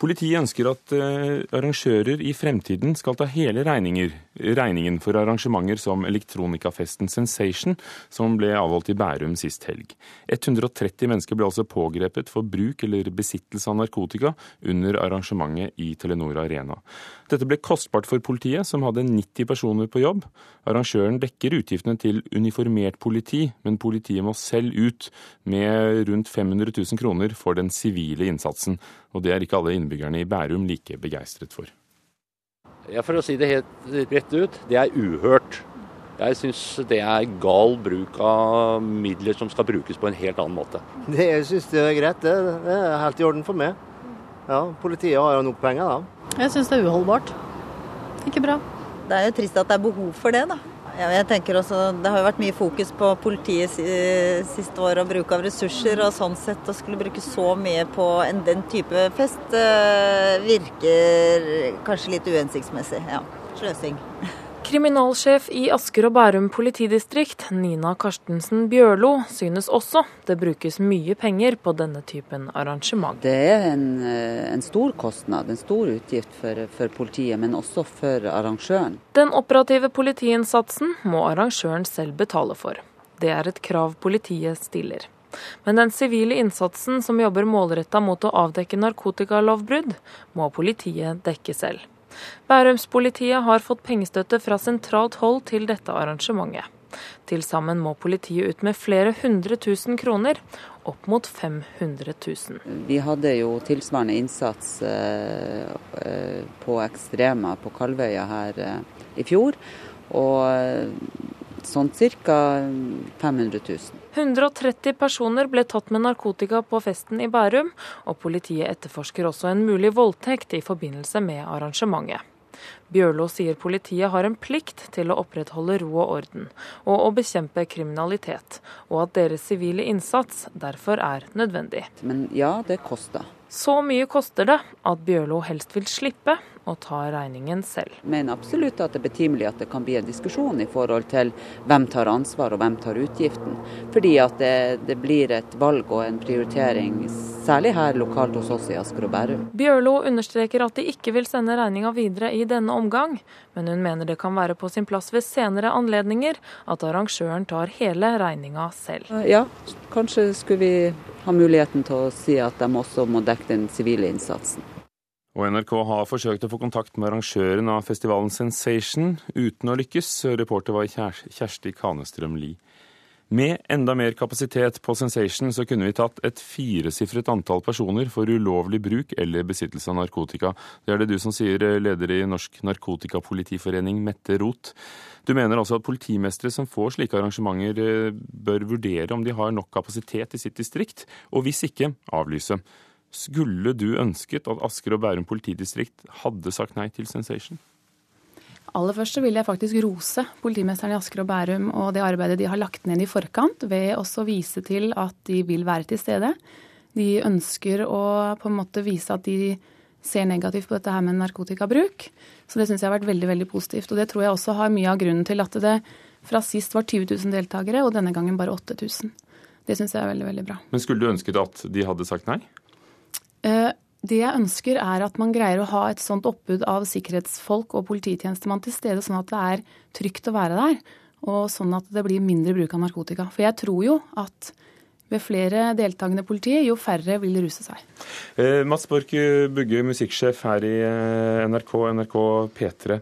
Politiet ønsker at uh, arrangører i fremtiden skal ta hele regninger, regningen for arrangementer som elektronikafesten Sensation, som ble avholdt i Bærum sist helg. 130 mennesker ble altså pågrepet for bruk eller besittelse av narkotika under arrangementet i Telenor Arena. Dette ble kostbart for politiet, som hadde 90 personer på jobb. Arrangøren dekker utgiftene til uniformert politi, men politiet må selv ut med rundt 500 000 kroner for den sivile innsatsen. Og det er ikke alle innbyggerne i Bærum like begeistret for. Ja, For å si det helt rett ut, det er uhørt. Jeg syns det er gal bruk av midler som skal brukes på en helt annen måte. Det jeg syns det er greit. Det er helt i orden for meg. Ja, Politiet har jo nok penger, da. Jeg syns det er uholdbart. Ikke bra. Det er jo trist at det er behov for det, da. Jeg tenker også, Det har jo vært mye fokus på politiet siste år og bruk av ressurser. og sånn sett Å skulle bruke så mye på en, den type fest eh, virker kanskje litt uhensiktsmessig. Ja, sløsing. Kriminalsjef i Asker og Bærum politidistrikt, Nina Karstensen Bjørlo, synes også det brukes mye penger på denne typen arrangement. Det er en, eh, en stor kostnad, en stor utgift for, for, politiet, men også for arrangøren. Den operative politiinnsatsen må arrangøren selv betale for. Det er et krav politiet stiller. Men den sivile innsatsen som jobber målretta mot å avdekke narkotikalovbrudd, må politiet dekke selv. Bærumspolitiet har fått pengestøtte fra sentralt hold til dette arrangementet. Til sammen må politiet ut med flere hundre tusen kroner, opp mot 500 000. Vi hadde jo tilsvarende innsats eh, eh, på Ekstrema på Kalvøya her eh, i fjor. Og sånn ca. 500 000. 130 personer ble tatt med narkotika på festen i Bærum, og politiet etterforsker også en mulig voldtekt i forbindelse med arrangementet. Bjørlo sier politiet har en plikt til å opprettholde ro og orden, og å bekjempe kriminalitet, og at deres sivile innsats derfor er nødvendig. Men ja, det koster. Så mye koster det at Bjørlo helst vil slippe å tar regningen selv. Men absolutt at det er betimelig at det kan bli en diskusjon i forhold til hvem tar ansvar og hvem tar utgiften. Fordi at det, det blir et valg og en prioritering, særlig her lokalt hos oss i Asker og Bærum. Bjørlo understreker at de ikke vil sende regninga videre i denne omgang, men hun mener det kan være på sin plass ved senere anledninger at arrangøren tar hele regninga selv. Ja, kanskje skulle vi ha muligheten til å si at de også må dekke den sivile innsatsen. Og NRK har forsøkt å få kontakt med arrangøren av festivalen Sensation, uten å lykkes. Reporter var Kjersti Kanestrøm Lie. Med enda mer kapasitet på Sensation så kunne vi tatt et firesifret antall personer for ulovlig bruk eller besittelse av narkotika. Det er det du som sier, leder i Norsk Narkotikapolitiforening, Mette Roth. Du mener altså at politimestere som får slike arrangementer, eh, bør vurdere om de har nok kapasitet i sitt distrikt, og hvis ikke, avlyse. Skulle du ønsket at Asker og Bærum politidistrikt hadde sagt nei til Sensation? Aller først så vil jeg faktisk rose politimesteren i Asker og Bærum og det arbeidet de har lagt ned i forkant, ved også vise til at de vil være til stede. De ønsker å på en måte vise at de ser negativt på dette her med narkotikabruk. Så det syns jeg har vært veldig veldig positivt. Og det tror jeg også har mye av grunnen til at det fra sist var 20 000 deltakere, og denne gangen bare 8000. Det syns jeg er veldig, veldig bra. Men skulle du ønsket at de hadde sagt nei? Eh, det jeg ønsker er at man greier å ha et sånt oppbud av sikkerhetsfolk og polititjenestemann til stede, sånn at det er trygt å være der. Og sånn at det blir mindre bruk av narkotika. For jeg tror jo at ved flere deltakende politi, jo færre vil ruse seg. Eh, Mats Borch Bugge, musikksjef her i eh, NRK, NRK P3.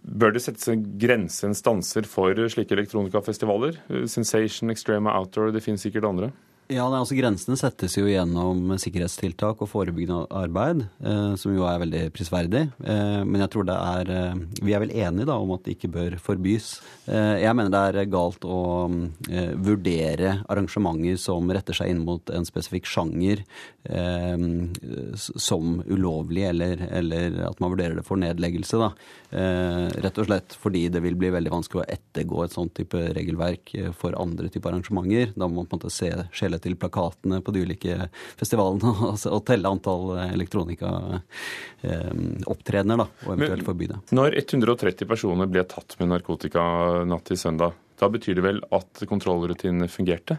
Bør det settes en grense, en stanser, for slike elektronikafestivaler? Eh, Sensation, Extrema Outdoor, det finnes sikkert andre? Ja, nei, altså Grensene settes jo gjennom sikkerhetstiltak og forebyggende arbeid, eh, som jo er veldig prisverdig. Eh, men jeg tror det er eh, Vi er vel enige da om at det ikke bør forbys. Eh, jeg mener det er galt å eh, vurdere arrangementer som retter seg inn mot en spesifikk sjanger eh, som ulovlig, eller, eller, at man vurderer det for nedleggelse. da. rett og slett fordi det vil bli veldig vanskelig å ettergå et sånt type regelverk for andre typer arrangementer. Da må man på en måte se skjele til plakatene på de ulike festivalene altså, og telle antall elektronikaopptredener, eh, og eventuelt forby det. Når 130 personer ble tatt med narkotika natt til søndag, da betyr det vel at kontrollrutinene fungerte?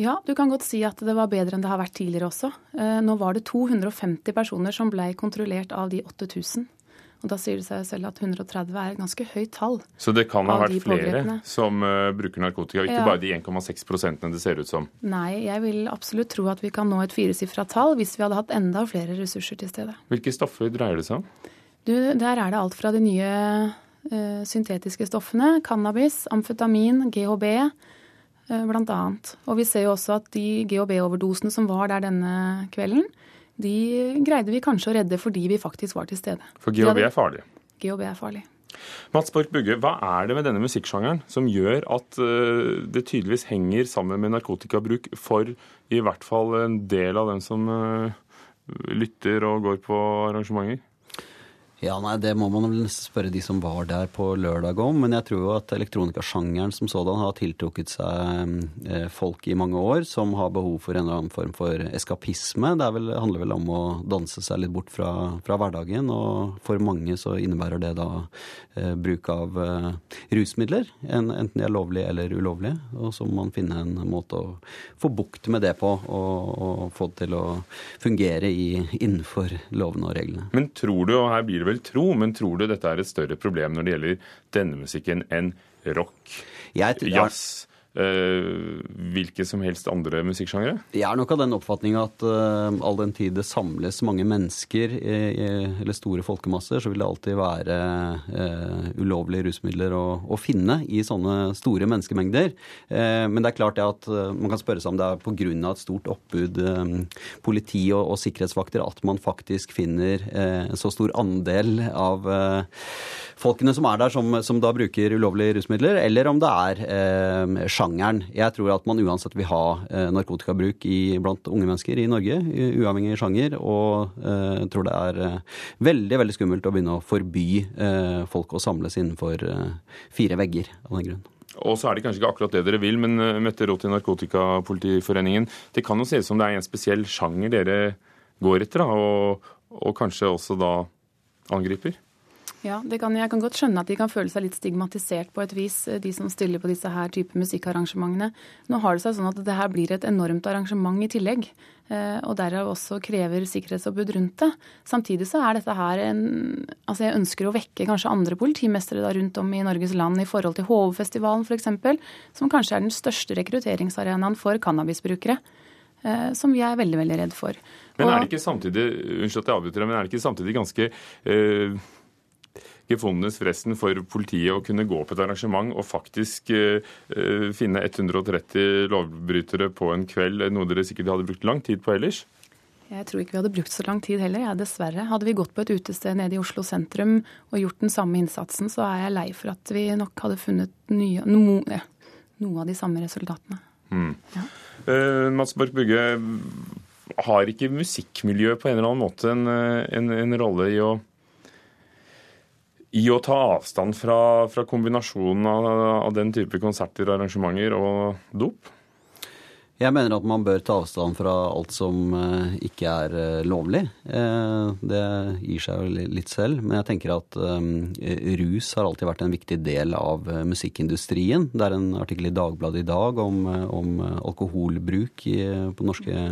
Ja, du kan godt si at det var bedre enn det har vært tidligere også. Eh, nå var det 250 personer som ble kontrollert av de 8000. Og Da sier det seg selv at 130 er et ganske høyt tall. Så det kan ha vært flere som uh, bruker narkotika, ikke ja. bare de 1,6 prosentene det ser ut som? Nei, jeg vil absolutt tro at vi kan nå et firesifra tall hvis vi hadde hatt enda flere ressurser til stede. Hvilke stoffer dreier det seg om? Du, der er det alt fra de nye uh, syntetiske stoffene, cannabis, amfetamin, GHB blant bl.a. Og vi ser jo også at de GHB-overdosene som var der denne kvelden, de greide vi kanskje å redde fordi vi faktisk var til stede. For GHB er farlig? GHB er farlig. Mats Borch Bugge, hva er det med denne musikksjangeren som gjør at uh, det tydeligvis henger sammen med narkotikabruk for i hvert fall en del av dem som uh, lytter og går på arrangementer? Ja, nei, Det må man nesten spørre de som var der på lørdag om. Men jeg tror jo at elektronikasjangeren som sådan har tiltrukket seg eh, folk i mange år som har behov for en eller annen form for eskapisme. Det vel, handler vel om å danse seg litt bort fra, fra, hverdagen. Og for mange så innebærer det da eh, bruk av eh, rusmidler. En, enten de er lovlige eller ulovlige. Og så må man finne en måte å få bukt med det på, og, og få det til å fungere i, innenfor lovene og reglene. Men tror du, og her blir det vel vel tro, men tror du dette er et større problem når det gjelder denne musikken enn rock, jazz? Uh, hvilke som helst andre musikksjangere? Jeg er nok av den oppfatning at uh, all den tid det samles mange mennesker i, i, eller store folkemasser, så vil det alltid være uh, ulovlige rusmidler å, å, finne i sånne store menneskemengder. men det er klart det at man kan spørre seg om det er pga. et stort oppbud politi og, og, sikkerhetsvakter at man faktisk finner en så stor andel av folkene som er der, som, som, da bruker ulovlige rusmidler, eller om det er eh, sjangeren. Jeg tror at man uansett vil ha eh, narkotikabruk i, blant unge mennesker i Norge, uavhengig sjanger, og eh, tror det er eh, veldig veldig skummelt å begynne å forby folk å samles innenfor fire vegger av den grunn. Og så er det kanskje ikke akkurat det dere vil, men Mette Roth i Narkotikapolitiforeningen, det kan jo se som det er en spesiell sjanger dere går etter, da, og, og kanskje også da angriper? Ja, kan, jeg kan godt skjønne at de kan føle seg litt stigmatisert på et vis, eh, de som stiller på disse her type musikkarrangementene. Nå har det seg sånn at det her blir et enormt arrangement i tillegg. Eh, og derav også krever sikkerhetsoppbud rundt det. Samtidig så er dette her en Altså jeg ønsker å vekke kanskje andre politimestere da rundt om i Norges land i forhold til Hovefestivalen f.eks., som kanskje er den største rekrutteringsarenaen for cannabisbrukere. Eh, som vi er veldig, veldig redd for. Men er det ikke samtidig unnskyld at jeg avbryter, men er det ikke samtidig ganske eh gefundenes fresten for politiet å kunne gå på et arrangement og faktisk uh, finne 130 lovbrytere på en kveld, noe dere sikkert hadde brukt lang tid på ellers? Jeg tror ikke vi hadde brukt så lang tid heller, ja, dessverre. Hadde vi gått på et utested nede i Oslo sentrum og gjort den samme innsatsen, så er jeg lei for at vi nok hadde funnet nye, no, noe av de samme resultatene. Mm. Ja. Uh, Mats Borch Bugge, har ikke musikkmiljøet på en eller annen måte en, en, en rolle i å i å ta avstand fra, fra kombinasjonen av, av, den type konserter, arrangementer og dop? Jeg mener at man bør ta avstand fra alt som uh, ikke er uh, lovlig. Uh, det gir seg jo litt selv. Men jeg tenker at rus har alltid vært en viktig del av musikkindustrien. Det er en artikkel i Dagbladet i dag om, om alkoholbruk på den norske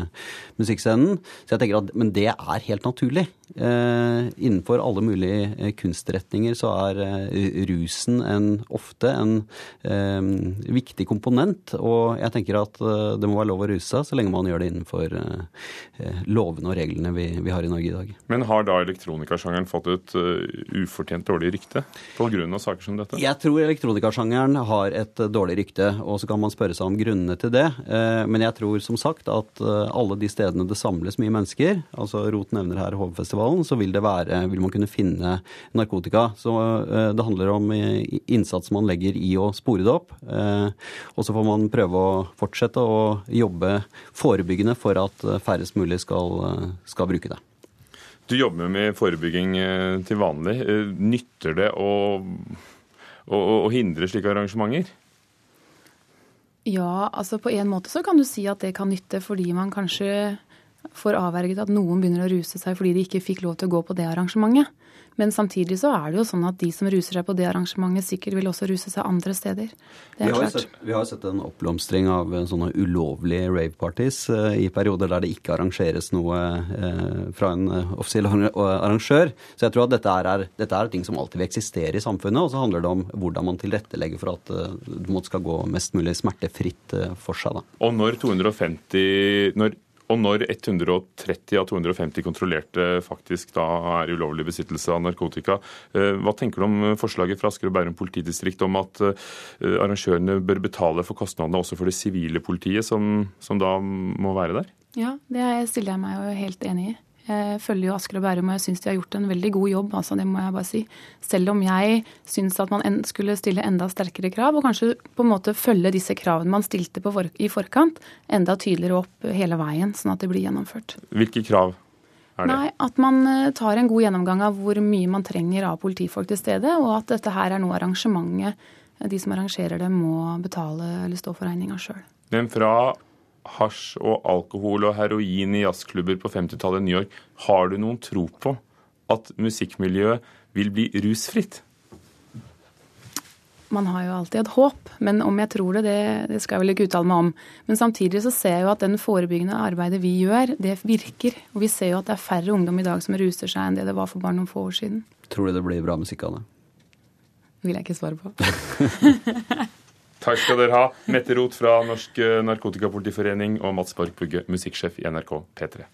musikkscenen. Så jeg tenker at, Men det er helt naturlig. Innenfor alle mulige kunstretninger så er rusen en, ofte en viktig komponent. Og jeg tenker at det må være lov å ruse seg, så lenge man gjør det innenfor lovene og reglene vi, vi, har i Norge i dag. Men har da elektronikasjangeren fått et ufortjent dårlig rykte pga. saker som dette? Jeg tror elektronikasjangeren har et dårlig rykte, og så kan man spørre seg om grunnene til det. Men jeg tror som sagt at alle de stedene det samles mye mennesker, altså Rot nevner her Hovefestivalen, så vil, det være, vil man kunne finne narkotika. Så det handler om innsats man legger i å spore det opp. Og så får man prøve å fortsette å jobbe forebyggende for at eh, færrest mulig skal, eh, skal bruke det. Du jobber med forebygging eh, til vanlig. Nytter det å, å, å hindre slike arrangementer? Ja, altså på en måte så kan du si at det kan nytte fordi man kanskje får avverget at noen begynner å ruse seg fordi de ikke fikk lov til å gå på det arrangementet. Men samtidig så er det jo sånn at de som ruser seg på det arrangementet, sikkert vil også ruse seg andre steder. Det er vi, har klart. sett, vi har sett en oppblomstring av eh, sånne ulovlige rave-parties eh, i perioder der det ikke arrangeres noe eh, fra en eh, offisiell arrangør. Så jeg tror at dette er, dette er ting som alltid vil eksistere i samfunnet, og så handler det om hvordan man tilrettelegger for at eh, det måtte skal gå mest mulig smertefritt eh, for seg. Da. Og når 250 når, og når 130 av 250 kontrollerte faktisk da er i ulovlig besittelse av narkotika, eh, hva tenker du om forslaget fra Asker og Bærum politidistrikt om at eh, arrangørene bør betale for kostnadene også for det sivile politiet, som, som da må være der? Ja, det stiller jeg meg jo helt enig i. Jeg følger jo Asker og Bærum, og jeg syns de har gjort en veldig god jobb. altså Det må jeg bare si. Selv om jeg syns at man skulle stille enda sterkere krav, og kanskje på en måte følge disse kravene man stilte på for, i forkant, enda tydeligere opp hele veien, sånn at det blir gjennomført. Hvilke krav er det? Nei, At man eh, tar en god gjennomgang av hvor mye man trenger av politifolk til stede, og at dette her er noe arrangementet, eh, de som arrangerer det, må betale eller stå for regninga sjøl. Men fra hasj og alkohol og heroin i jazzklubber på 50-tallet i New York, har du noen tro på at musikkmiljøet vil bli rusfritt? Man har jo alltid et håp, men om jeg tror det, det, det skal jeg vel ikke uttale meg om. Men samtidig så ser jeg jo at den forebyggende arbeidet vi gjør, det virker. Og vi ser jo at det er færre ungdom i dag som ruser seg enn det det var for bare noen få år siden. Tror du det blir bra musikk av det? Vil jeg ikke svare på. Takk skal dere ha, Mette Roth fra Norsk Narkotikapolitiforening og Mats Borg Pugge, musikksjef i NRK P3.